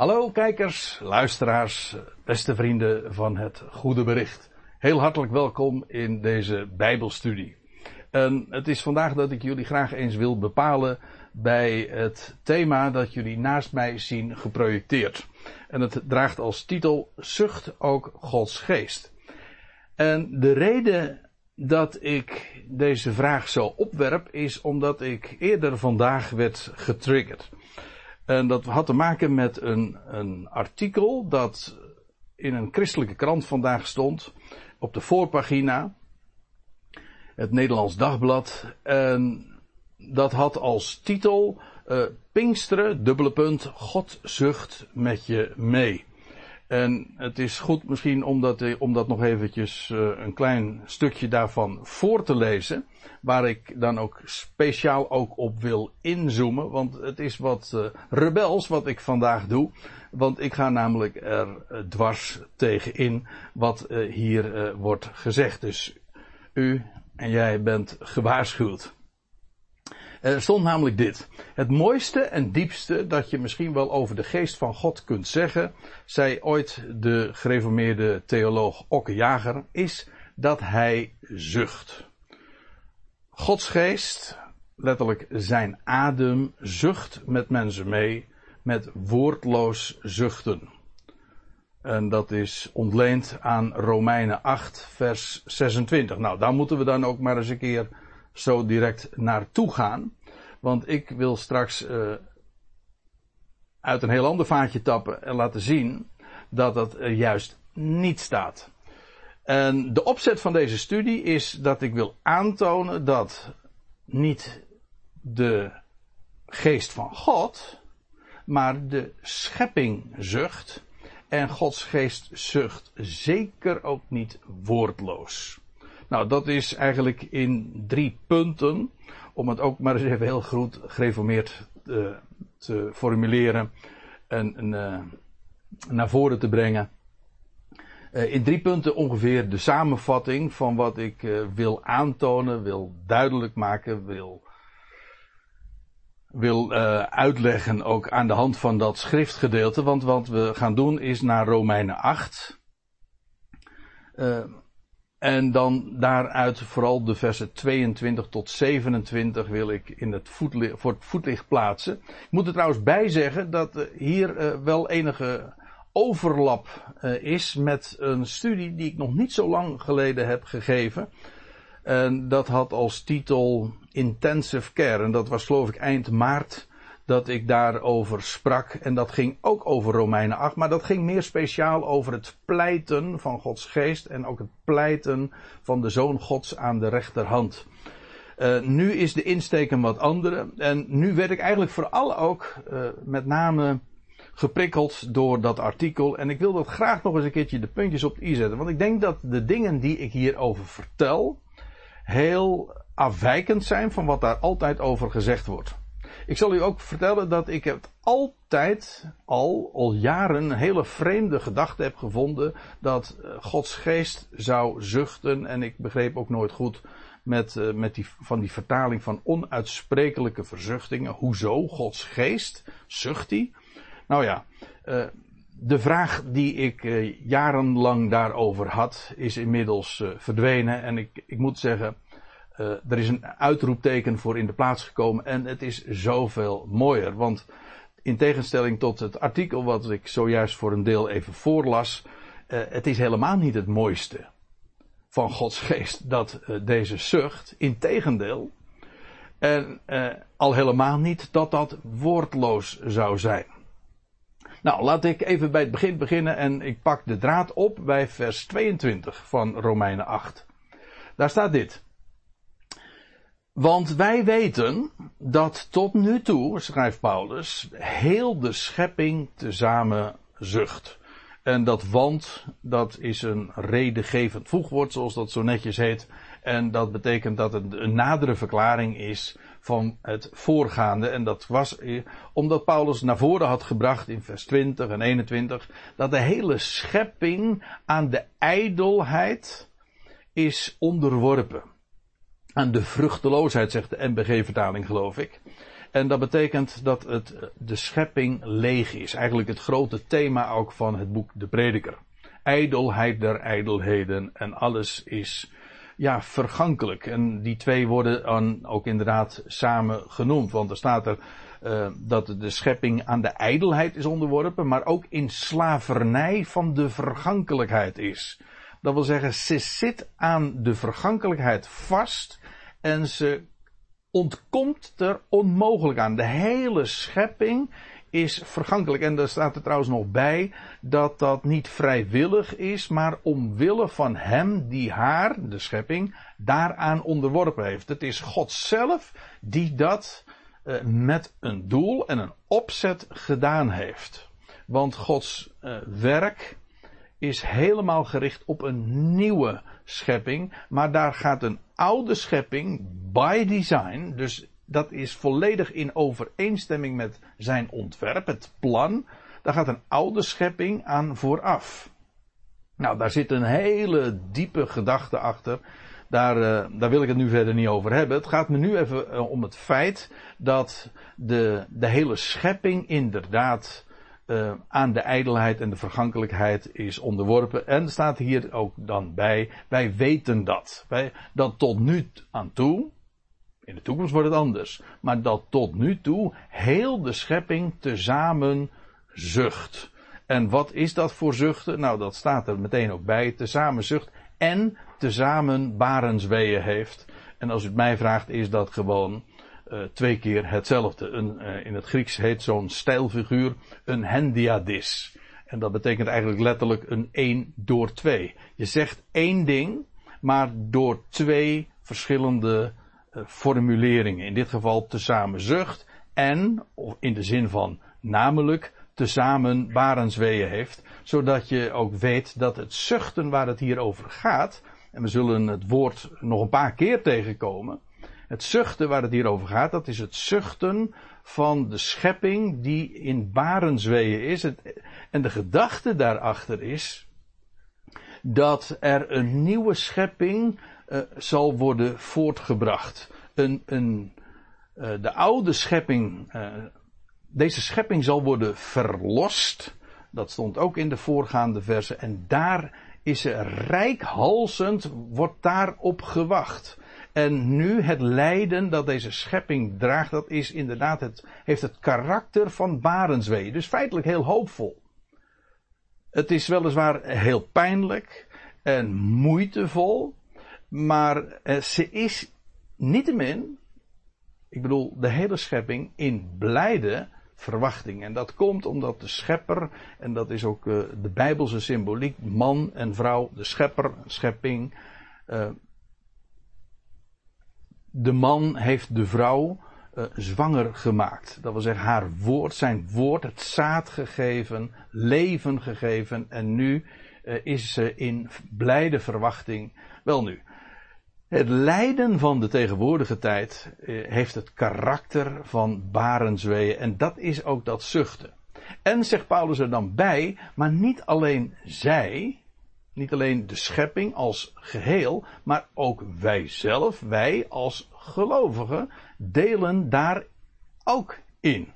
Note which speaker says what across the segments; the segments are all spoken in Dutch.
Speaker 1: Hallo kijkers, luisteraars, beste vrienden van het Goede Bericht. Heel hartelijk welkom in deze Bijbelstudie. En het is vandaag dat ik jullie graag eens wil bepalen bij het thema dat jullie naast mij zien geprojecteerd. En het draagt als titel Zucht ook Gods geest. En de reden dat ik deze vraag zo opwerp is omdat ik eerder vandaag werd getriggerd. En dat had te maken met een, een artikel dat in een christelijke krant vandaag stond. Op de voorpagina. Het Nederlands Dagblad. En dat had als titel uh, Pinksteren, dubbele punt, God zucht met je mee. En het is goed misschien om dat, dat nog eventjes uh, een klein stukje daarvan voor te lezen. Waar ik dan ook speciaal ook op wil inzoomen. Want het is wat uh, rebels wat ik vandaag doe. Want ik ga namelijk er dwars tegen in wat hier wordt gezegd. Dus u en jij bent gewaarschuwd. Er stond namelijk dit. Het mooiste en diepste dat je misschien wel over de geest van God kunt zeggen, zei ooit de gereformeerde theoloog Okke Jager, is dat hij zucht. Gods geest, letterlijk zijn adem, zucht met mensen mee, met woordloos zuchten. En dat is ontleend aan Romeinen 8, vers 26. Nou, daar moeten we dan ook maar eens een keer zo direct naartoe gaan. Want ik wil straks uh, uit een heel ander vaatje tappen en laten zien dat dat er juist niet staat. En de opzet van deze studie is dat ik wil aantonen dat niet de geest van God, maar de schepping zucht. En Gods geest zucht zeker ook niet woordloos. Nou, dat is eigenlijk in drie punten, om het ook maar eens even heel goed gereformeerd uh, te formuleren en uh, naar voren te brengen. Uh, in drie punten ongeveer de samenvatting van wat ik wil aantonen, wil duidelijk maken, wil, wil uitleggen ook aan de hand van dat schriftgedeelte. Want wat we gaan doen is naar Romeinen 8. En dan daaruit vooral de versen 22 tot 27 wil ik in het voor het voetlicht plaatsen. Ik moet er trouwens bij zeggen dat hier uh, wel enige overlap uh, is met een studie die ik nog niet zo lang geleden heb gegeven. En dat had als titel Intensive Care. En dat was geloof ik eind maart dat ik daarover sprak. En dat ging ook over Romeinen 8, maar dat ging meer speciaal over het pleiten van Gods geest en ook het pleiten van de Zoon Gods aan de rechterhand. Uh, nu is de insteek een wat andere. En nu werd ik eigenlijk vooral ook uh, met name geprikkeld door dat artikel. En ik wil dat graag nog eens een keertje de puntjes op de i zetten. Want ik denk dat de dingen die ik hierover vertel heel afwijkend zijn van wat daar altijd over gezegd wordt. Ik zal u ook vertellen dat ik het altijd al, al jaren, een hele vreemde gedachte heb gevonden dat eh, Gods geest zou zuchten. En ik begreep ook nooit goed met, uh, met die, van die vertaling van onuitsprekelijke verzuchtingen. Hoezo? Gods geest? Zucht hij? Nou ja, uh, de vraag die ik jarenlang daarover had, is inmiddels verdwenen. En ik, ik moet zeggen, er is een uitroepteken voor in de plaats gekomen en het is zoveel mooier. Want in tegenstelling tot het artikel wat ik zojuist voor een deel even voorlas, uh, het is helemaal niet het mooiste van Gods geest dat uh, deze zucht. Integendeel. En al helemaal niet dat dat woordloos zou zijn. Nou, laat ik even bij het begin beginnen en ik pak de draad op bij vers 22 van Romeinen 8. Daar staat dit. Want wij weten dat tot nu toe, schrijft Paulus, heel de schepping tezamen zucht. En dat want, dat is een redengevend voegwoord, zoals dat zo netjes heet. En dat betekent dat het een nadere verklaring is van het voorgaande. En dat was omdat Paulus naar voren had gebracht in vers 20 en 21, dat de hele schepping aan de ijdelheid is onderworpen aan de vruchteloosheid, zegt de NBG-vertaling, geloof ik. En dat betekent dat het, de schepping leeg is. Eigenlijk het grote thema ook van het boek De Prediker. Ijdelheid der ijdelheden en alles is ja, vergankelijk. En die twee worden dan ook inderdaad samen genoemd. Want er staat er uh, dat de schepping aan de ijdelheid is onderworpen, maar ook in slavernij van de vergankelijkheid is. Dat wil zeggen, ze zit aan de vergankelijkheid vast en ze ontkomt er onmogelijk aan. De hele schepping is vergankelijk. En daar staat er trouwens nog bij dat dat niet vrijwillig is, maar omwille van hem die haar, de schepping, daaraan onderworpen heeft. Het is God zelf die dat uh, met een doel en een opzet gedaan heeft. Want Gods uh, werk is helemaal gericht op een nieuwe schepping, maar daar gaat een oude schepping by design, dus dat is volledig in overeenstemming met zijn ontwerp, het plan. Daar gaat een oude schepping aan vooraf. Nou, daar zit een hele diepe gedachte achter. Daar, uh, daar wil ik het nu verder niet over hebben. Het gaat me nu even uh, om het feit dat de, de hele schepping inderdaad uh, aan de ijdelheid en de vergankelijkheid is onderworpen. En staat hier ook dan bij, wij weten dat. Wij, dat tot nu aan toe, in de toekomst wordt het anders, maar dat tot nu toe heel de schepping tezamen zucht. En wat is dat voor zuchten? Nou, dat staat er meteen ook bij. Tezamen zucht en tezamen barensweeën heeft. En als u het mij vraagt, is dat gewoon uh, twee keer hetzelfde. Een, uh, in het Grieks heet zo'n stijlfiguur een hendiadis. En dat betekent eigenlijk letterlijk een 1 door 2. Je zegt één ding, maar door twee verschillende uh, formuleringen. In dit geval tezamen zucht en, of in de zin van namelijk, tezamen barensweeën heeft. Zodat je ook weet dat het zuchten waar het hier over gaat, en we zullen het woord nog een paar keer tegenkomen. Het zuchten waar het hier over gaat, dat is het zuchten van de schepping die in barenzweeën is. Het, en de gedachte daarachter is dat er een nieuwe schepping uh, zal worden voortgebracht. Een, een, uh, de oude schepping, uh, deze schepping zal worden verlost. Dat stond ook in de voorgaande versen. En daar is er rijkhalsend, wordt daarop gewacht. En nu het lijden dat deze schepping draagt, dat is inderdaad het, heeft het karakter van barenswee. Dus feitelijk heel hoopvol. Het is weliswaar heel pijnlijk en moeitevol, maar eh, ze is niettemin, ik bedoel de hele schepping, in blijde verwachting. En dat komt omdat de schepper, en dat is ook uh, de bijbelse symboliek, man en vrouw, de schepper, schepping, uh, de man heeft de vrouw uh, zwanger gemaakt. Dat wil zeggen, haar woord, zijn woord, het zaad gegeven, leven gegeven. En nu uh, is ze in blijde verwachting. Wel nu, het lijden van de tegenwoordige tijd uh, heeft het karakter van barenzweeën. En dat is ook dat zuchten. En zegt Paulus er dan bij, maar niet alleen zij, niet alleen de schepping als geheel, maar ook wij zelf, wij als gelovigen, delen daar ook in.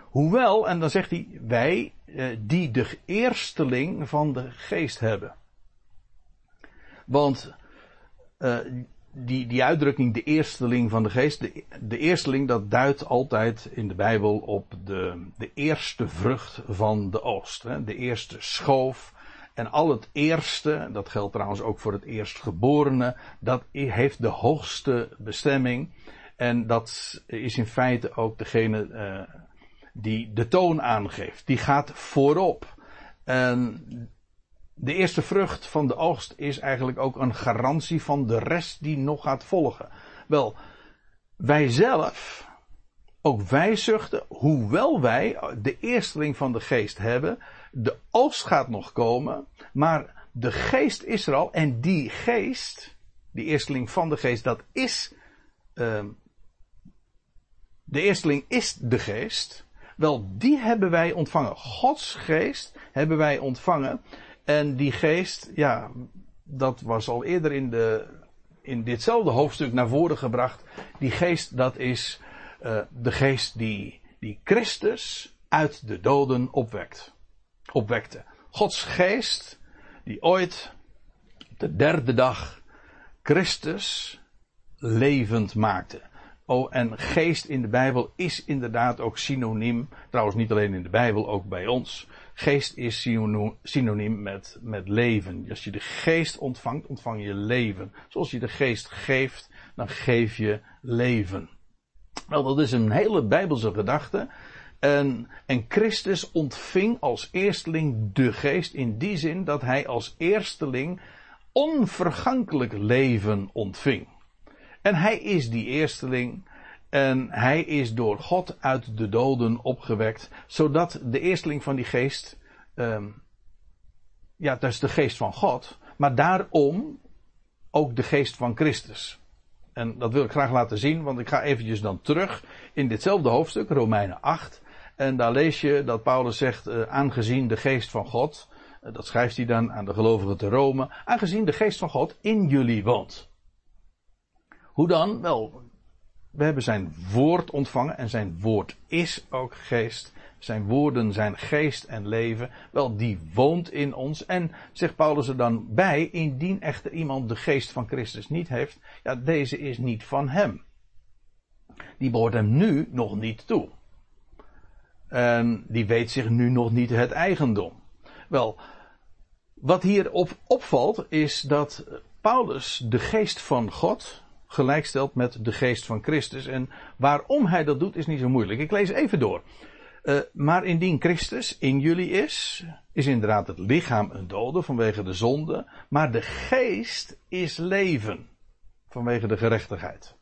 Speaker 1: Hoewel, en dan zegt hij, wij eh, die de eersteling van de geest hebben. Want uh, die, die uitdrukking, de eersteling van de geest, de, de eersteling, dat duidt altijd in de Bijbel op de, de eerste vrucht van de oogst. Hè? De eerste schoof, en al het eerste, dat geldt trouwens ook voor het eerstgeborene, dat heeft de hoogste bestemming. En dat is in feite ook degene uh, die de toon aangeeft. Die gaat voorop. En de eerste vrucht van de oogst is eigenlijk ook een garantie van de rest die nog gaat volgen. Wel, wij zelf, ook wij zuchten, hoewel wij de eersteling van de geest hebben, de oogst gaat nog komen, maar de geest is er al en die geest, die eersteling van de geest, dat is, uh, de eersteling is de geest. Wel, die hebben wij ontvangen. Gods geest hebben wij ontvangen. En die geest, ja, dat was al eerder in, de, in ditzelfde hoofdstuk naar voren gebracht. Die geest, dat is Uh, de geest die, die Christus uit de doden opwekt. Opwekte. Gods geest die ooit de derde dag Christus levend maakte. Oh, en geest in de Bijbel is inderdaad ook synoniem, trouwens niet alleen in de Bijbel, ook bij ons. Geest is synoniem met, met leven. Als je de geest ontvangt, ontvang je leven. Zoals je de geest geeft, dan geef je leven. Wel, dat is een hele Bijbelse gedachte. En, en Christus ontving als eersteling de geest in die zin dat hij als eersteling onvergankelijk leven ontving. En hij is die eersteling. En hij is door God uit de doden opgewekt. Zodat de eersteling van die geest. Um, ja, dat is de geest van God. Maar daarom ook de geest van Christus. En dat wil ik graag laten zien, want ik ga eventjes dan terug in ditzelfde hoofdstuk, Romeinen 8. En daar lees je dat Paulus zegt, uh, aangezien de geest van God, uh, dat schrijft hij dan aan de gelovigen te Rome, aangezien de geest van God in jullie woont. Hoe dan? Wel, we hebben zijn woord ontvangen en zijn woord is ook geest. Zijn woorden zijn geest en leven. Wel, die woont in ons. En zegt Paulus er dan bij, indien echter iemand de geest van Christus niet heeft, ja, deze is niet van hem. Die behoort hem nu nog niet toe. En die weet zich nu nog niet het eigendom. Wel, wat hier op opvalt is dat Paulus de geest van God, gelijkstelt met de geest van Christus. En waarom hij dat doet is niet zo moeilijk. Ik lees even door. Uh, maar indien Christus in jullie is, is inderdaad het lichaam een dode vanwege de zonde, maar de geest is leven vanwege de gerechtigheid.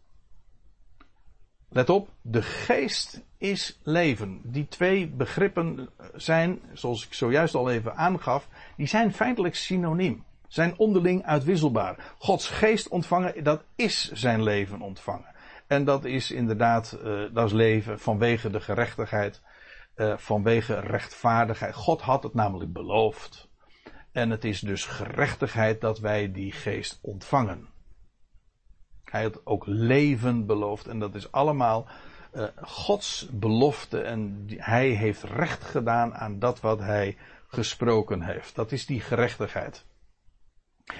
Speaker 1: Let op, de geest is leven. Die twee begrippen zijn, zoals ik zojuist al even aangaf, die zijn feitelijk synoniem zijn onderling uitwisselbaar. Gods geest ontvangen, dat is zijn leven ontvangen. En dat is inderdaad, uh, dat is leven vanwege de gerechtigheid, uh, vanwege rechtvaardigheid. God had het namelijk beloofd. En het is dus gerechtigheid dat wij die geest ontvangen. Hij had ook leven beloofd en dat is allemaal uh, Gods belofte en hij heeft recht gedaan aan dat wat hij gesproken heeft. Dat is die gerechtigheid.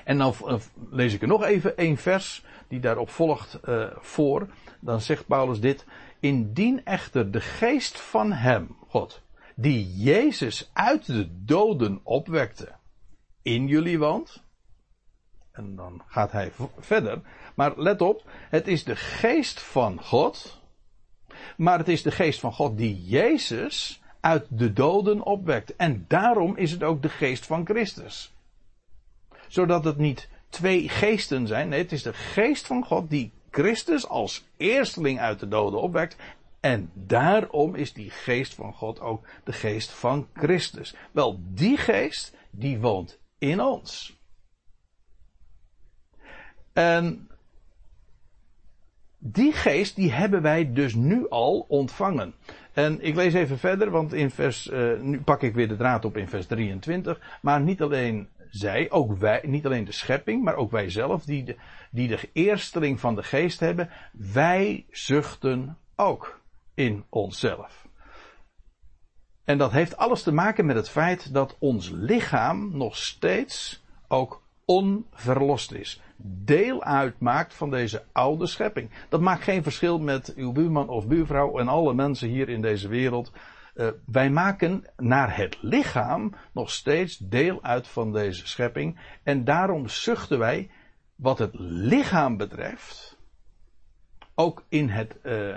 Speaker 1: En dan eh, lees ik er nog even één vers die daarop volgt uh, voor. Dan zegt Paulus dit. Indien echter de geest van hem, God, die Jezus uit de doden opwekte, in jullie woont. En dan gaat hij verder. Maar let op, het is de geest van God. Maar het is de geest van God die Jezus uit de doden opwekt. En daarom is het ook de geest van Christus zodat het niet twee geesten zijn. Nee, het is de geest van God die Christus als eersteling uit de doden opwekt. En daarom is die geest van God ook de geest van Christus. Wel, die geest, die woont in ons. En die geest, die hebben wij dus nu al ontvangen. En ik lees even verder, want in vers, uh, nu pak ik weer de draad op in vers 23. Maar niet alleen zij, ook wij, niet alleen de schepping, maar ook wij zelf, die de, die de eersteling van de geest hebben, wij zuchten ook in onszelf. En dat heeft alles te maken met het feit dat ons lichaam nog steeds ook onverlost is. Deel uitmaakt van deze oude schepping. Dat maakt geen verschil met uw buurman of buurvrouw en alle mensen hier in deze wereld. Uh, wij maken naar het lichaam nog steeds deel uit van deze schepping. En daarom zuchten wij, wat het lichaam betreft, ook in het. Uh,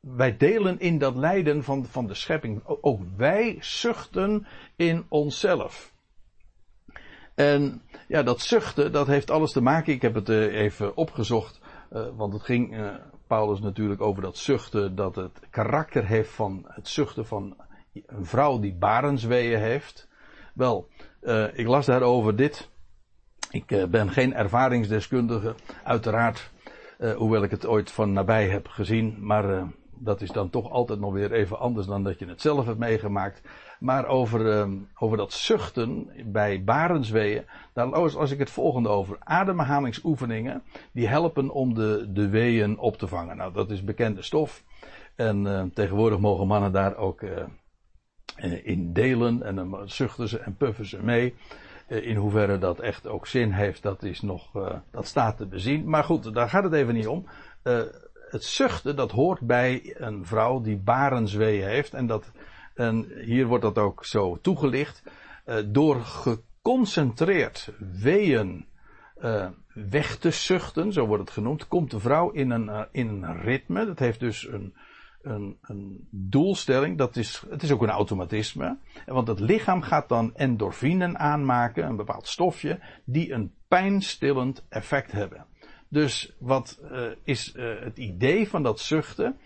Speaker 1: wij delen in dat lijden van, van de schepping. Ook wij zuchten in onszelf. En ja, dat zuchten, dat heeft alles te maken. Ik heb het uh, even opgezocht, want het ging Paulus natuurlijk over dat zuchten, dat het karakter heeft van het zuchten van een vrouw die barensweeën heeft. Wel, ik las daarover dit. Ik ben geen ervaringsdeskundige, uiteraard, hoewel ik het ooit van nabij heb gezien, maar dat is dan toch altijd nog weer even anders dan dat je het zelf hebt meegemaakt. Maar over, ehm, over dat zuchten bij barensweeën, daar als ik het volgende over. Ademhalingsoefeningen, die helpen om de, de weeën op te vangen. Nou, dat is bekende stof. En uh, tegenwoordig mogen mannen daar ook uh, in delen. En dan zuchten ze en puffen ze mee. In hoeverre dat echt ook zin heeft, dat is nog, dat staat te bezien. Maar goed, daar gaat het even niet om. het zuchten, dat hoort bij een vrouw die barensweeën heeft. En dat en hier wordt dat ook zo toegelicht. Uh, door geconcentreerd weeën uh, weg te zuchten, zo wordt het genoemd, komt de vrouw in een, uh, in een ritme. Dat heeft dus een, een, een, doelstelling. Dat is, het is ook een automatisme. Want het lichaam gaat dan endorfinen aanmaken, een bepaald stofje, die een pijnstillend effect hebben. Dus wat is het idee van dat zuchten?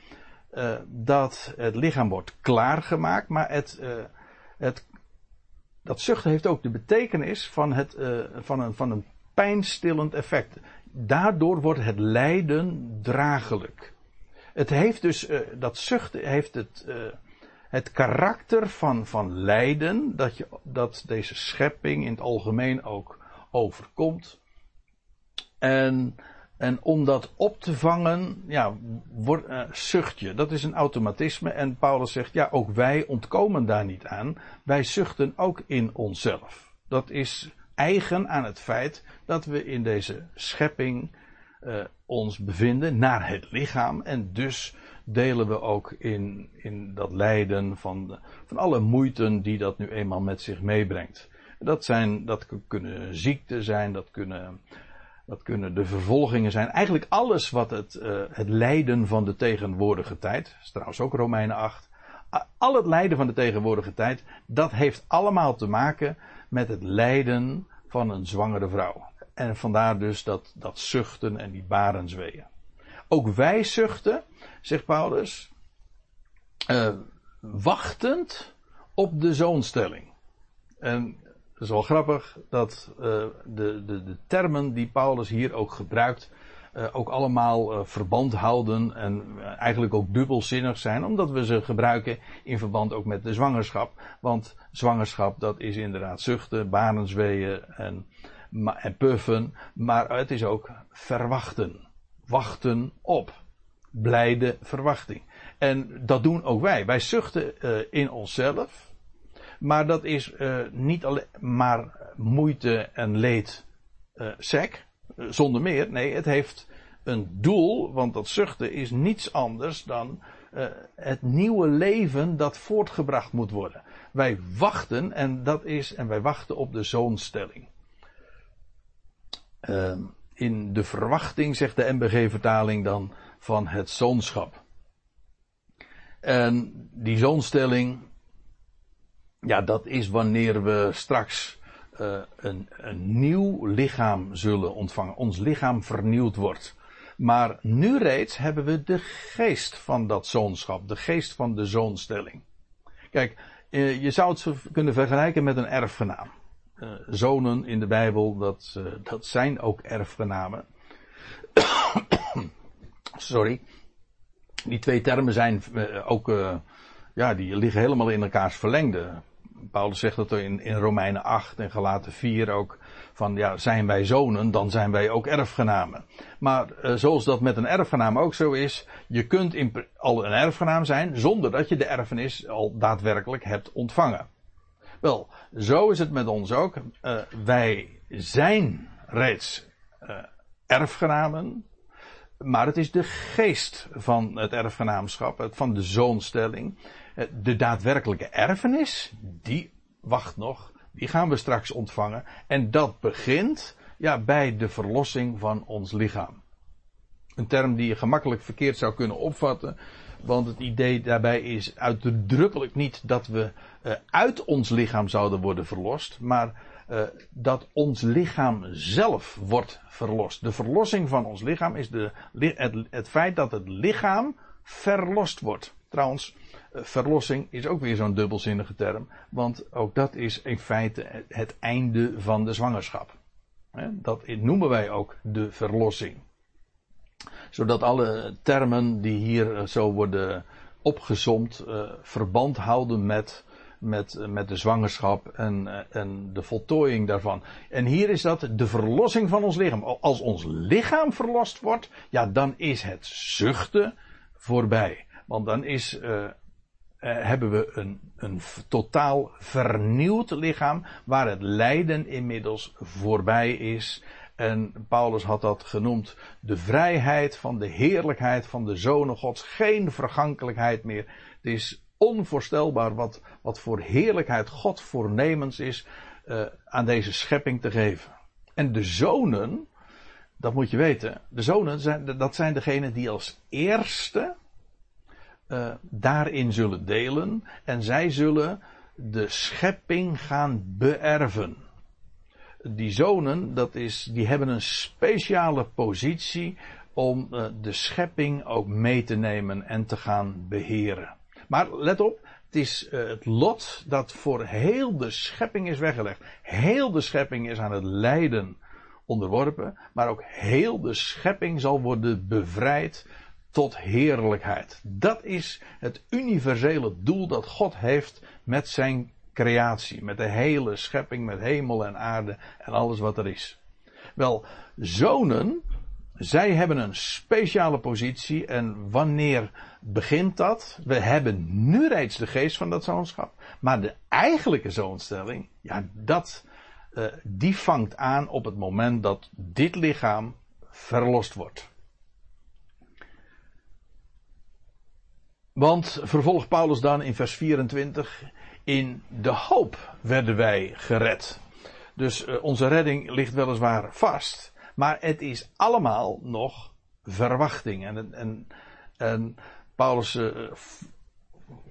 Speaker 1: Uh, dat het lichaam wordt klaargemaakt, maar het, uh, het, dat zuchten heeft ook de betekenis van, het, uh, van, een, van een pijnstillend effect. Daardoor wordt het lijden dragelijk. Het heeft dus, dat zuchten heeft het, het karakter van, van lijden, dat, je, dat deze schepping in het algemeen ook overkomt. En en om dat op te vangen, ja, word, uh, zucht je. Dat is een automatisme. En Paulus zegt, ja, ook wij ontkomen daar niet aan. Wij zuchten ook in onszelf. Dat is eigen aan het feit dat we in deze schepping uh, ons bevinden naar het lichaam. En dus delen we ook in, in dat lijden van, de, van alle moeiten die dat nu eenmaal met zich meebrengt. Dat, zijn, dat kunnen ziekten zijn, dat kunnen dat kunnen de vervolgingen zijn. Eigenlijk alles wat het, uh, het lijden van de tegenwoordige tijd. is trouwens ook Romeinen 8. Al het lijden van de tegenwoordige tijd. Dat heeft allemaal te maken met het lijden van een zwangere vrouw. En vandaar dus dat, dat zuchten en die barenzweeën. Ook wij zuchten, zegt Paulus. Uh, wachtend op de zoonstelling. En het is wel grappig dat uh, de, de, de termen die Paulus hier ook gebruikt, uh, ook allemaal uh, verband houden en eigenlijk ook dubbelzinnig zijn, omdat we ze gebruiken in verband ook met de zwangerschap. Want zwangerschap, dat is inderdaad zuchten, banenzweeën en, en puffen, maar het is ook verwachten. Wachten op. Blijde verwachting. En dat doen ook wij. Wij zuchten in onszelf maar dat is uh, niet alleen maar moeite en leed uh, sec, uh, zonder meer. Nee, het heeft een doel, want dat zuchten is niets anders dan het nieuwe leven dat voortgebracht moet worden. Wij wachten en dat is, en wij wachten op de zoonstelling. Ehm, in de verwachting, zegt de MBG-vertaling dan, van het zoonschap. En die zoonstelling, ja, dat is wanneer we straks uh, een, een nieuw lichaam zullen ontvangen. Ons lichaam vernieuwd wordt. Maar nu reeds hebben we de geest van dat zoonschap, de geest van de zoonstelling. Kijk, uh, je zou het kunnen vergelijken met een erfgenaam. Uh, zonen in de Bijbel, dat, dat zijn ook erfgenamen. Sorry. Die twee termen zijn ook, ja, die liggen helemaal in elkaars verlengde. Paulus zegt dat in, in Romeinen 8 en Galaten 4 ook. Van ja, zijn wij zonen, dan zijn wij ook erfgenamen. Maar uh, zoals dat met een erfgenaam ook zo is. Je kunt al een erfgenaam zijn zonder dat je de erfenis al daadwerkelijk hebt ontvangen. Wel, zo is het met ons ook. Uh, wij zijn reeds uh, erfgenamen. Maar het is de geest van het erfgenaamschap, van de zoonstelling. Eh, de daadwerkelijke erfenis, die wacht nog. Die gaan we straks ontvangen. En dat begint ja, bij de verlossing van ons lichaam. Een term die je gemakkelijk verkeerd zou kunnen opvatten. Want het idee daarbij is uitdrukkelijk niet dat we uh, uit ons lichaam zouden worden verlost. Maar uh, dat ons lichaam zelf wordt verlost. De verlossing van ons lichaam is de, het feit dat het lichaam verlost wordt. Trouwens, verlossing is ook weer zo'n dubbelzinnige term, want ook dat is in feite het einde van de zwangerschap. Dat noemen wij ook de verlossing. zodat alle termen die hier zo worden opgezomd verband houden met met, met de zwangerschap en, en de voltooiing daarvan. En hier is dat de verlossing van ons lichaam. Als ons lichaam verlost wordt, ja, dan is het zuchten voorbij. Want dan is, uh, hebben we een, een totaal vernieuwd lichaam waar het lijden inmiddels voorbij is. En Paulus had dat genoemd de vrijheid van de heerlijkheid van de zonen Gods. Geen vergankelijkheid meer. Het is onvoorstelbaar wat, wat voor heerlijkheid God voornemens is uh, aan deze schepping te geven. En de zonen, dat moet je weten, de zonen zijn, dat zijn degenen die als eerste uh, daarin zullen delen en zij zullen de schepping gaan beërven. Die zonen, dat is, die hebben een speciale positie om uh, de schepping ook mee te nemen en te gaan beheren. Maar let op, het is uh, het lot dat voor heel de schepping is weggelegd. Heel de schepping is aan het lijden onderworpen, maar ook heel de schepping zal worden bevrijd tot heerlijkheid. Dat is het universele doel dat God heeft met zijn creatie, met de hele schepping, met hemel en aarde en alles wat er is. Wel, zonen, zij hebben een speciale positie en wanneer begint dat? We hebben nu reeds de geest van dat zoonschap, maar de eigenlijke zoonstelling, ja, dat, uh, die vangt aan op het moment dat dit lichaam verlost wordt. Want vervolgt Paulus dan in vers 24, in de hoop werden wij gered. Dus uh, onze redding ligt weliswaar vast, maar het is allemaal nog verwachting. En, en, en Paulus uh,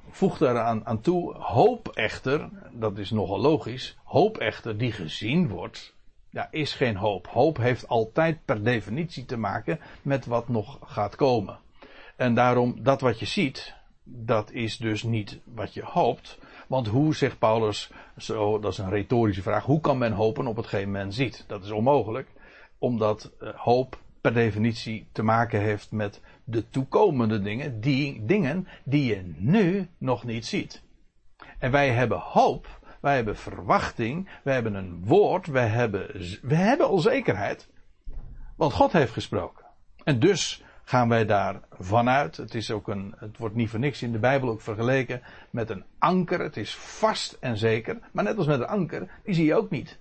Speaker 1: voegt daaraan aan toe, hoop echter, dat is nogal logisch, hoop echter die gezien wordt, ja, is geen hoop. Hoop heeft altijd per definitie te maken met wat nog gaat komen. En daarom, dat wat je ziet, dat is dus niet wat je hoopt. Want hoe, zegt Paulus, zo, dat is een retorische vraag, hoe kan men hopen op hetgeen men ziet? Dat is onmogelijk, omdat uh, hoop per definitie te maken heeft met de toekomende dingen, die dingen die je nu nog niet ziet. En wij hebben hoop, wij hebben verwachting, wij hebben een woord, wij hebben, wij hebben al zekerheid. Want God heeft gesproken. En dus gaan wij daar vanuit. Het, is ook een, het wordt niet voor niks in de Bijbel ook vergeleken met een anker. Het is vast en zeker. Maar net als met een anker, die zie je ook niet.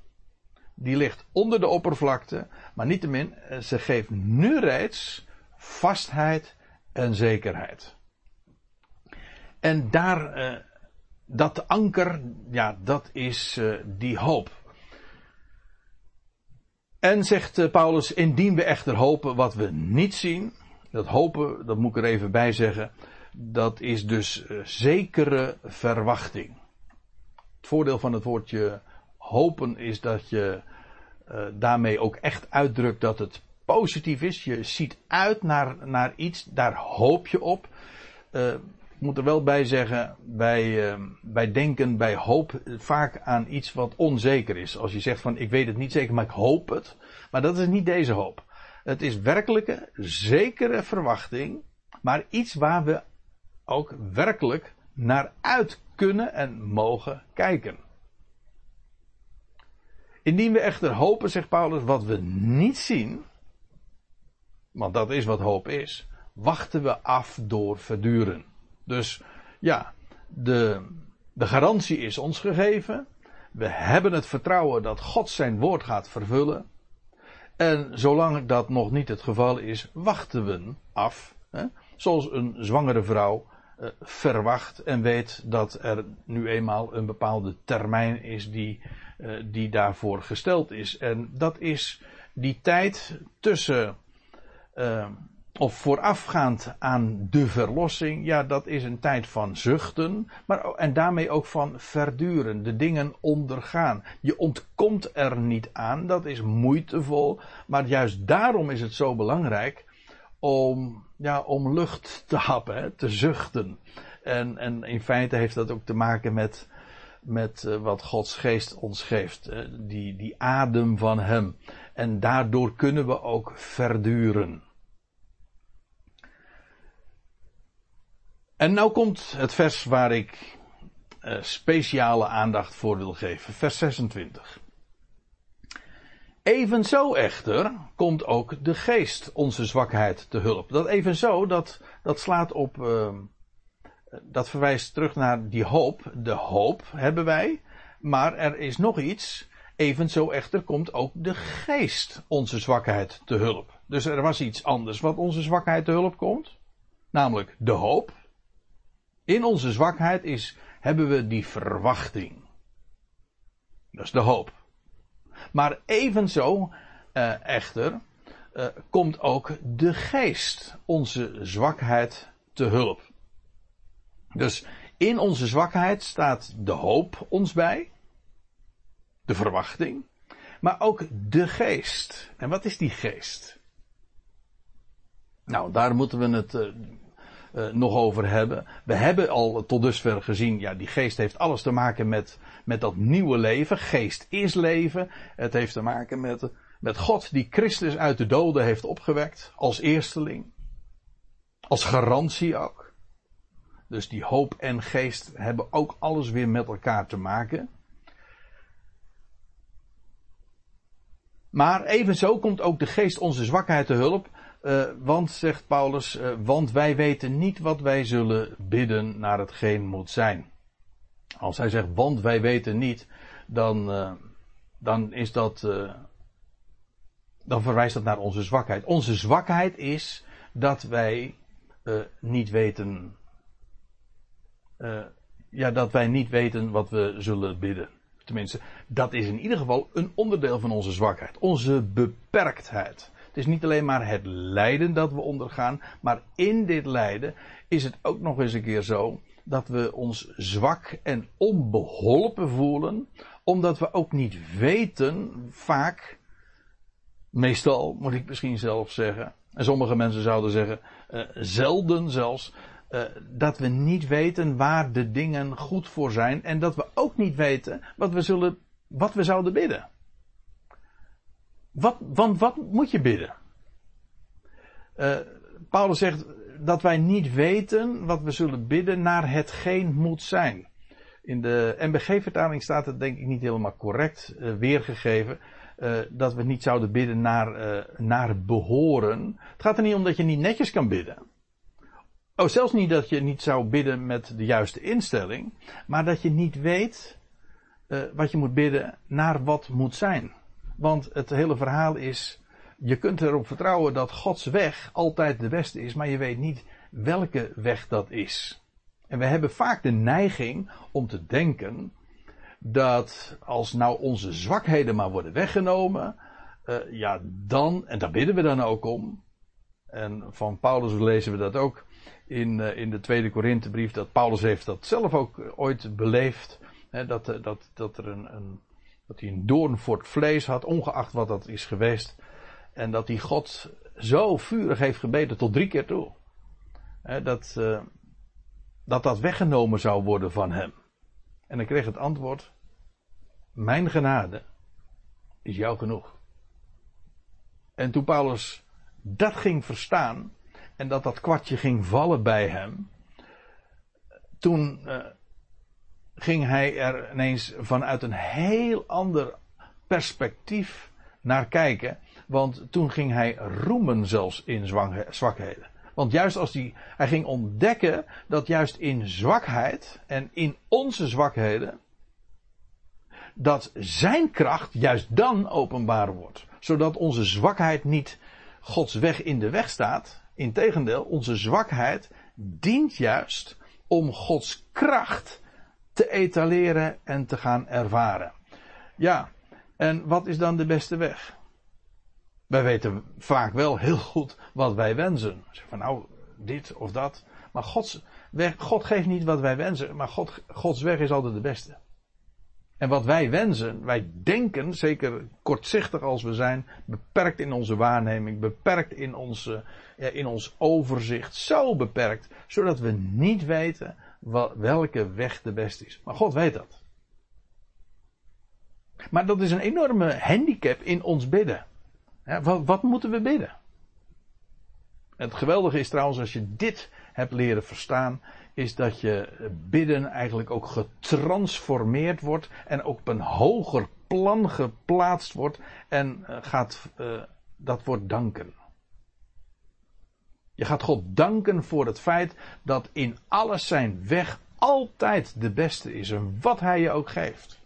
Speaker 1: Die ligt onder de oppervlakte. Maar niettemin, eh, ze geeft nu reeds vastheid en zekerheid. En daar, eh, dat anker, ja, dat is uh, die hoop. En zegt Paulus, indien we echter hopen wat we niet zien, dat hopen, dat moet ik er even bij zeggen, dat is dus uh, zekere verwachting. Het voordeel van het woordje hopen is dat je uh, daarmee ook echt uitdrukt dat het positief is. Je ziet uit naar, naar iets, daar hoop je op. Uh, ik moet er wel bij zeggen, wij, wij denken bij hoop vaak aan iets wat onzeker is. Als je zegt van ik weet het niet zeker, maar ik hoop het. Maar dat is niet deze hoop. Het is werkelijke, zekere verwachting, maar iets waar we ook werkelijk naar uit kunnen en mogen kijken. Indien we echter hopen, zegt Paulus, wat we niet zien, want dat is wat hoop is, wachten we af door verduren. Dus ja, de, de garantie is ons gegeven. We hebben het vertrouwen dat God zijn woord gaat vervullen. En zolang dat nog niet het geval is, wachten we af. Hè? Zoals een zwangere vrouw uh, verwacht en weet dat er nu eenmaal een bepaalde termijn is die, uh, die daarvoor gesteld is. En dat is die tijd tussen uh, of voorafgaand aan de verlossing, ja, dat is een tijd van zuchten, maar, en daarmee ook van verduren, de dingen ondergaan. Je ontkomt er niet aan, dat is moeitevol, maar juist daarom is het zo belangrijk om, ja, om lucht te happen, te zuchten. En, en in feite heeft dat ook te maken met, met uh, wat Gods geest ons geeft, uh, die, die adem van Hem. En daardoor kunnen we ook verduren. En nou komt het vers waar ik uh, speciale aandacht voor wil geven. Vers 26. Evenzo echter komt ook de geest onze zwakheid te hulp. Dat evenzo, dat, dat slaat op, uh, dat verwijst terug naar die hoop. De hoop hebben wij, maar er is nog iets. Evenzo echter komt ook de geest onze zwakheid te hulp. Dus er was iets anders wat onze zwakheid te hulp komt. Namelijk de hoop. In onze zwakheid is, hebben we die verwachting. Dat is de hoop. Maar evenzo uh, echter uh, komt ook de geest onze zwakheid te hulp. Dus in onze zwakheid staat de hoop ons bij, de verwachting, maar ook de geest. En wat is die geest? Nou, daar moeten we het uh, uh, nog over hebben. We hebben al tot dusver gezien, ja, die geest heeft alles te maken met, met dat nieuwe leven. Geest is leven. Het heeft te maken met, met God die Christus uit de doden heeft opgewekt. Als eersteling. Als garantie ook. Dus die hoop en geest hebben ook alles weer met elkaar te maken. Maar evenzo komt ook de geest onze zwakheid te hulp. Uh, want, zegt Paulus, uh, want wij weten niet wat wij zullen bidden naar hetgeen moet zijn. Als hij zegt, want wij weten niet, dan, uh, dan is dat, dan verwijst dat naar onze zwakheid. Onze zwakheid is dat wij niet weten, ja, dat wij niet weten wat we zullen bidden. Tenminste, dat is in ieder geval een onderdeel van onze zwakheid. Onze beperktheid. Is niet alleen maar het lijden dat we ondergaan, maar in dit lijden is het ook nog eens een keer zo dat we ons zwak en onbeholpen voelen, omdat we ook niet weten, vaak, meestal moet ik misschien zelf zeggen, en sommige mensen zouden zeggen, uh, zelden zelfs, uh, dat we niet weten waar de dingen goed voor zijn en dat we ook niet weten wat we zullen, wat we zouden bidden. Wat, want wat moet je bidden? Uh, Paulus zegt dat wij niet weten wat we zullen bidden naar hetgeen moet zijn. In de MBG-vertaling staat het denk ik niet helemaal correct uh, weergegeven. Uh, dat we niet zouden bidden naar, naar behoren. Het gaat er niet om dat je niet netjes kan bidden. Oh, zelfs niet dat je niet zou bidden met de juiste instelling. Maar dat je niet weet wat je moet bidden naar wat moet zijn. Want het hele verhaal is, je kunt erop vertrouwen dat Gods weg altijd de beste is, maar je weet niet welke weg dat is. En we hebben vaak de neiging om te denken dat als nou onze zwakheden maar worden weggenomen, uh, ja dan, en daar bidden we dan ook om. En van Paulus lezen we dat ook in, uh, in de tweede Korinthebrief, dat Paulus heeft dat zelf ook ooit beleefd. Hè, dat, dat, dat er een, een dat hij een doorn voor het vlees had, ongeacht wat dat is geweest. En dat hij God zo vurig heeft gebeden tot drie keer toe. dat, uh, dat dat weggenomen zou worden van hem. En dan kreeg het antwoord: Mijn genade is jou genoeg. En toen Paulus dat ging verstaan en dat dat kwartje ging vallen bij hem, toen uh, ging hij er ineens vanuit een heel ander perspectief naar kijken. Want toen ging hij roemen zelfs in zwakheden. Want juist als hij, hij ging ontdekken dat juist in zwakheid en in onze zwakheden, dat zijn kracht juist dan openbaar wordt. Zodat onze zwakheid niet Gods weg in de weg staat. Integendeel, onze zwakheid dient juist om Gods kracht te etaleren en te gaan ervaren. Ja, en wat is dan de beste weg? Wij weten vaak wel heel goed wat wij wensen. Van nou, dit of dat. Maar Gods weg, God geeft niet wat wij wensen, maar God, Gods weg is altijd de beste. En wat wij wensen, wij denken, zeker kortzichtig als we zijn, beperkt in onze waarneming, beperkt in, onze, in ons overzicht, zo beperkt, zodat we niet weten welke weg de beste is. Maar God weet dat. Maar dat is een enorme handicap in ons bidden. wat, wat moeten we bidden? Het geweldige is trouwens als je dit hebt leren verstaan, is dat je bidden eigenlijk ook getransformeerd wordt en ook op een hoger plan geplaatst wordt en eh, gaat, uh, dat wordt danken. Je gaat God danken voor het feit dat in alles zijn weg altijd de beste is en wat hij je ook geeft.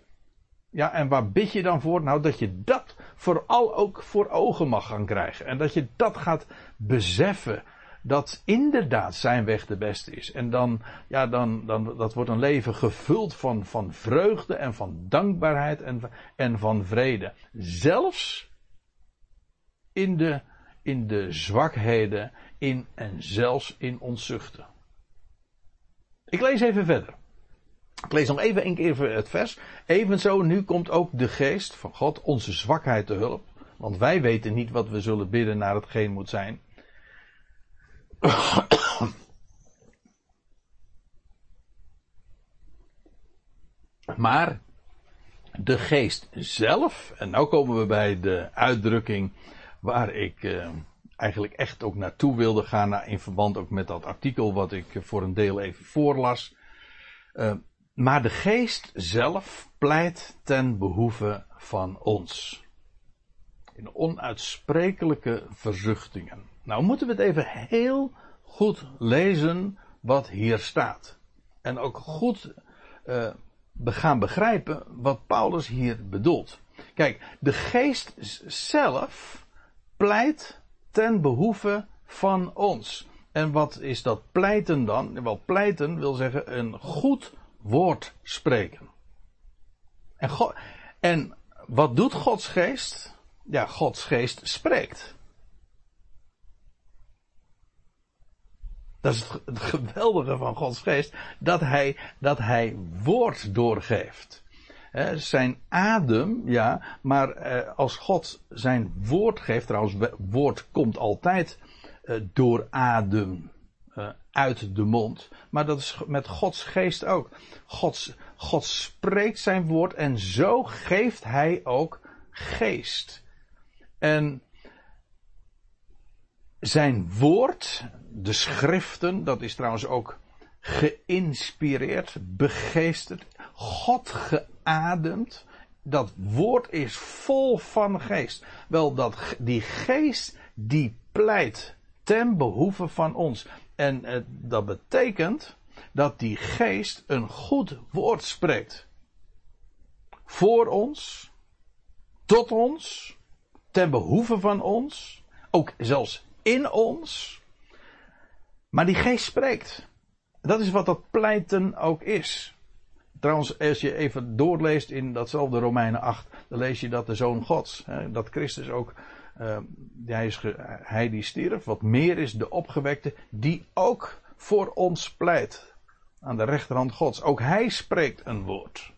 Speaker 1: Ja, en waar bid je dan voor? Nou, dat je dat vooral ook voor ogen mag gaan krijgen. En dat je dat gaat beseffen. Dat inderdaad zijn weg de beste is. En dan, ja, dan, dan, dat wordt een leven gevuld van, van vreugde en van dankbaarheid en, en van vrede. Zelfs in de, in de zwakheden, in en zelfs in onzuchten. Ik lees even verder. Ik lees nog even een keer het vers. Evenzo, nu komt ook de geest van God onze zwakheid te hulp. Want wij weten niet wat we zullen bidden naar hetgeen moet zijn. Maar de geest zelf, en nu komen we bij de uitdrukking waar ik eh, eigenlijk echt ook naartoe wilde gaan, in verband ook met dat artikel wat ik voor een deel even voorlas. Uh, maar de geest zelf pleit ten behoeve van ons. In onuitsprekelijke verzuchtingen. Nou moeten we het even heel goed lezen wat hier staat. En ook goed uh, gaan begrijpen wat Paulus hier bedoelt. Kijk, de geest zelf pleit ten behoeve van ons. En wat is dat pleiten dan? Wel, pleiten wil zeggen een goed woord spreken. En, God, en wat doet Gods geest? Ja, Gods geest spreekt. Dat is het geweldige van Gods geest, dat hij, dat hij woord doorgeeft. Zijn adem, ja, maar eh, als God zijn woord geeft, trouwens, woord komt altijd eh, door adem uh, uit de mond. Maar dat is met Gods geest ook. God spreekt zijn woord en zo geeft hij ook geest. En zijn woord, de schriften, dat is trouwens ook geïnspireerd, begeesterd, God geademd. Dat woord is vol van geest. Wel, dat, die geest die pleit ten behoeve van ons. En uh, dat betekent dat die geest een goed woord spreekt. Voor ons, tot ons, ten behoeve van ons, ook zelfs in ons. Maar die geest spreekt. Dat is wat dat pleiten ook is. Trouwens, als je even doorleest in datzelfde Romeinen 8, dan lees je dat de Zoon Gods, dat Christus ook uh, hij, is hij die stierf, wat meer is de opgewekte, die ook voor ons pleit. Aan de rechterhand Gods. Ook hij spreekt een woord.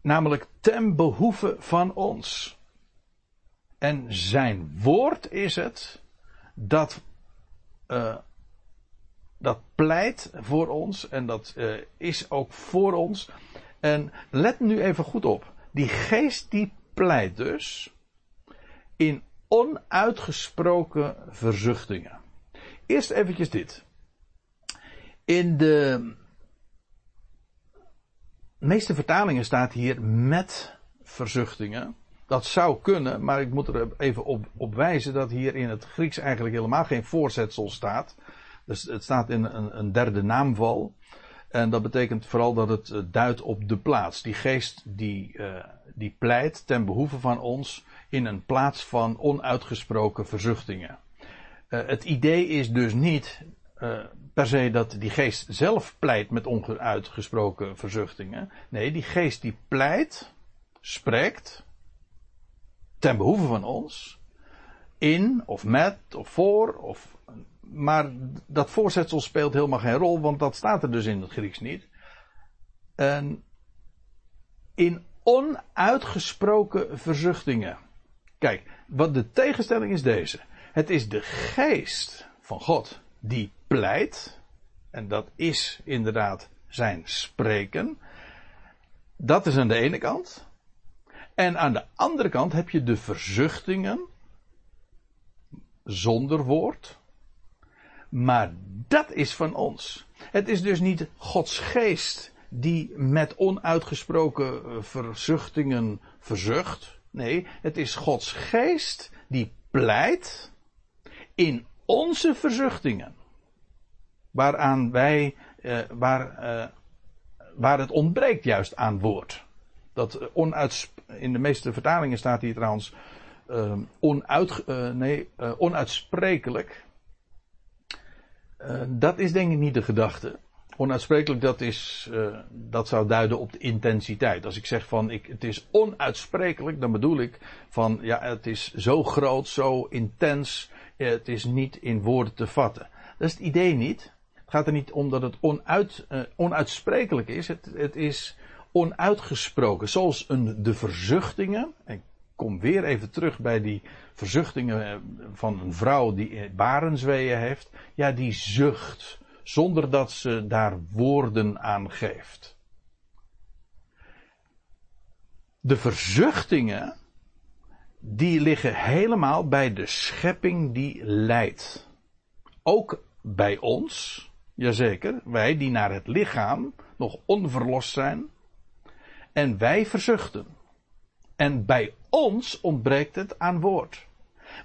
Speaker 1: Namelijk ten behoeve van ons. En zijn woord is het dat, uh, dat pleit voor ons en dat uh, is ook voor ons. En let nu even goed op. Die geest die pleit dus in onuitgesproken verzuchtingen. Eerst eventjes dit. In de meeste vertalingen staat hier met verzuchtingen. Dat zou kunnen, maar ik moet er even op, op wijzen dat hier in het Grieks eigenlijk helemaal geen voorzetsel staat. Dus het staat in een, een derde naamval. En dat betekent vooral dat het eh, duidt op de plaats. Die geest die, uh, die pleit ten behoeve van ons in een plaats van onuitgesproken verzuchtingen. Uh, het idee is dus niet per se dat die geest zelf pleit met onuitgesproken verzuchtingen. Nee, die geest die pleit, spreekt, ten behoeve van ons, in of met of voor of maar dat voorzetsel speelt helemaal geen rol, want dat staat er dus in het Grieks niet. En in onuitgesproken verzuchtingen. Kijk, wat de tegenstelling is deze. Het is de geest van God die pleit. En dat is inderdaad zijn spreken. Dat is aan de ene kant. En aan de andere kant heb je de verzuchtingen zonder woord Maar dat is van ons. Het is dus niet Gods geest die met onuitgesproken eh, verzuchtingen verzucht. Nee, het is Gods geest die pleit in onze verzuchtingen. Waaraan wij, eh, waar, eh, waar het ontbreekt juist aan woord. Dat onuits, in de meeste vertalingen staat hier trouwens uh, onuit, uh, nee, onuitsprekelijk. dat is denk ik niet de gedachte. Onuitsprekelijk, dat, is, dat zou duiden op de intensiteit. Als ik zeg van ik, het is onuitsprekelijk, dan bedoel ik van ja, het is zo groot, zo intens, het is niet in woorden te vatten. Dat is het idee niet. Het gaat er niet om dat het onuit, onuitsprekelijk is. Het, het is onuitgesproken. Zoals een, de verzuchtingen. Ik kom weer even terug bij die verzuchtingen eh, van een vrouw die barenzweeën heeft. Ja, die zucht. Zonder dat ze daar woorden aan geeft. De verzuchtingen. Die liggen helemaal bij de schepping die leidt. Ook bij ons. Jazeker, wij die naar het lichaam nog onverlost zijn. En wij verzuchten. En bij ons ontbreekt het aan woord.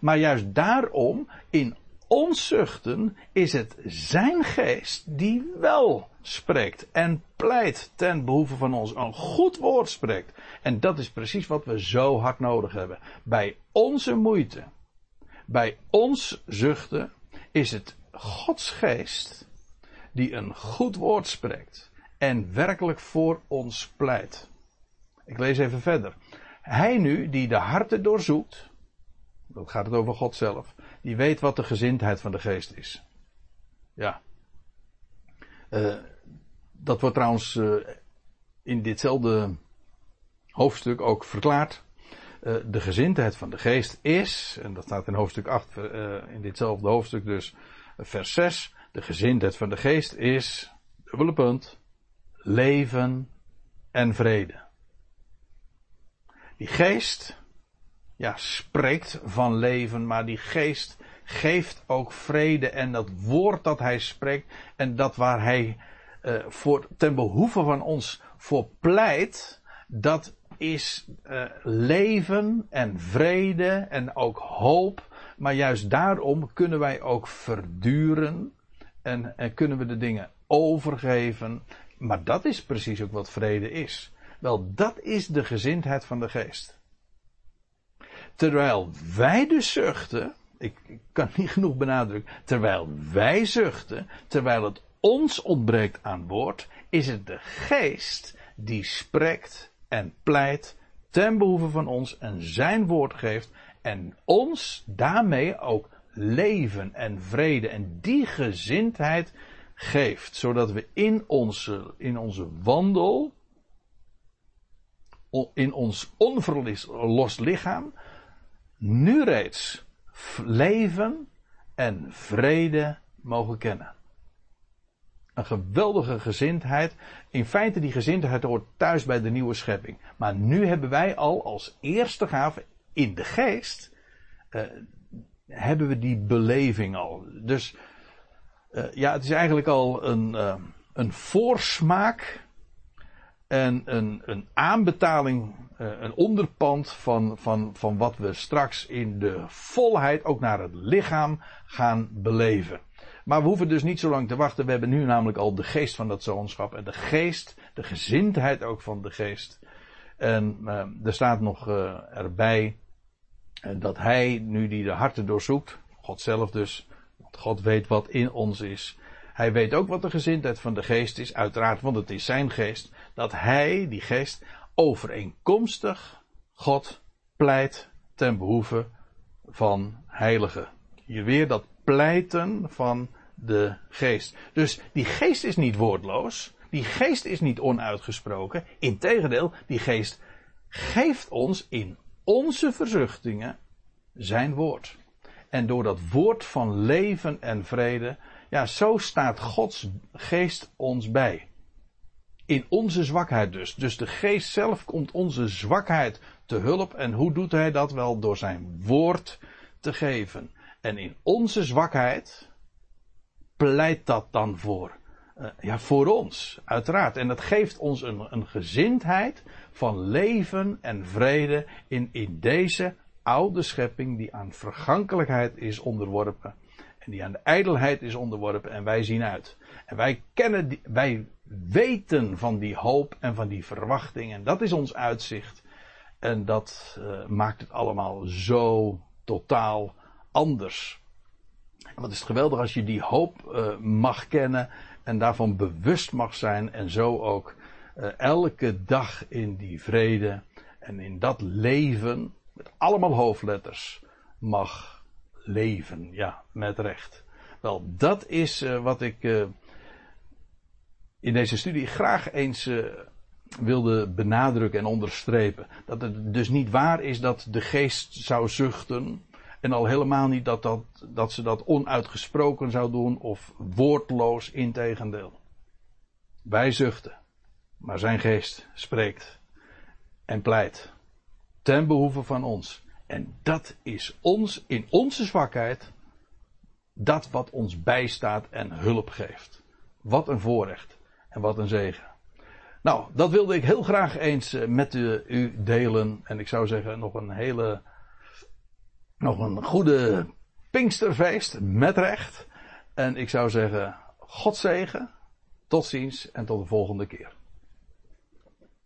Speaker 1: Maar juist daarom, in ons zuchten, is het zijn geest die wel spreekt en pleit ten behoeve van ons. Een goed woord spreekt. En dat is precies wat we zo hard nodig hebben. Bij onze moeite, bij ons zuchten, is het Gods geest die een goed woord spreekt en werkelijk voor ons pleit. Ik lees even verder. Hij nu, die de harten doorzoekt, dat gaat het over God zelf, die weet wat de gezindheid van de geest is. Ja. Uh, dat wordt trouwens uh, in ditzelfde hoofdstuk ook verklaard. Uh, de gezindheid van de geest is, en dat staat in hoofdstuk 8, in ditzelfde hoofdstuk dus, vers 6. De gezindheid van de geest is, dubbele punt, leven en vrede. Die geest, ja, spreekt van leven, maar die geest geeft ook vrede en dat woord dat hij spreekt en dat waar hij uh, voor, ten behoeve van ons voor pleit, dat is uh, leven en vrede en ook hoop. Maar juist daarom kunnen wij ook verduren en, en kunnen we de dingen overgeven. Maar dat is precies ook wat vrede is. Wel, dat is de gezindheid van de geest. Terwijl wij dus zuchten, ik, kan niet genoeg benadrukken, terwijl wij zuchten, terwijl het ons ontbreekt aan woord, is het de geest die spreekt en pleit ten behoeve van ons en zijn woord geeft en ons daarmee ook leven en vrede en die gezindheid geeft, zodat we in onze, in onze wandel in ons onverlost lichaam nu reeds leven en vrede mogen kennen. Een geweldige gezindheid. In feite die gezindheid hoort thuis bij de nieuwe schepping. Maar nu hebben wij al als eerste gave in de geest, uh, hebben we die beleving al. Dus uh, ja, het is eigenlijk al een, uh, een voorsmaak en een, een aanbetaling, eh, een onderpand van, van, van wat we straks in de volheid ook naar het lichaam gaan beleven. Maar we hoeven dus niet zo lang te wachten. We hebben nu namelijk al de geest van dat zoonschap en de geest, de gezindheid ook van de geest. En uh, er staat nog uh, erbij dat hij, nu die de harten doorzoekt, God zelf dus, want God weet wat in ons is. Hij weet ook wat de gezindheid van de geest is, uiteraard, want het is zijn geest dat hij, die geest, overeenkomstig God pleit ten behoeve van heiligen. Hier weer dat pleiten van de geest. Dus die geest is niet woordloos. Die geest is niet onuitgesproken. Integendeel, die geest geeft ons in onze verzuchtingen zijn woord. En door dat woord van leven en vrede, ja, zo staat Gods geest ons bij. In onze zwakheid dus. Dus de geest zelf komt onze zwakheid te hulp. En hoe doet hij dat? Wel door zijn woord te geven. En in onze zwakheid, pleit dat dan voor? Uh, ja, voor ons, uiteraard. En dat geeft ons een, een gezindheid van leven en vrede in, in deze oude schepping die aan vergankelijkheid is onderworpen. En die aan de ijdelheid is onderworpen en wij zien uit. En wij kennen, die, wij weten van die hoop en van die verwachting en dat is ons uitzicht. En dat uh, maakt het allemaal zo totaal anders. En wat is het geweldig als je die hoop uh, mag kennen en daarvan bewust mag zijn en zo ook uh, elke dag in die vrede en in dat leven met allemaal hoofdletters mag leven. Ja, met recht. Wel, dat is wat ik in deze studie graag eens uh, wilde benadrukken en onderstrepen. Dat het dus niet waar is dat de geest zou zuchten. En al helemaal niet dat, dat, dat ze dat onuitgesproken zou doen of woordloos, integendeel. Wij zuchten, maar zijn geest spreekt en pleit ten behoeve van ons. En dat is ons, in onze zwakheid, dat wat ons bijstaat en hulp geeft. Wat een voorrecht en wat een zegen. Nou, dat wilde ik heel graag eens eh, met u, u delen. En ik zou zeggen, nog een hele, nog een goede Pinksterfeest met recht. En ik zou zeggen, God zegen, tot ziens en tot de volgende keer.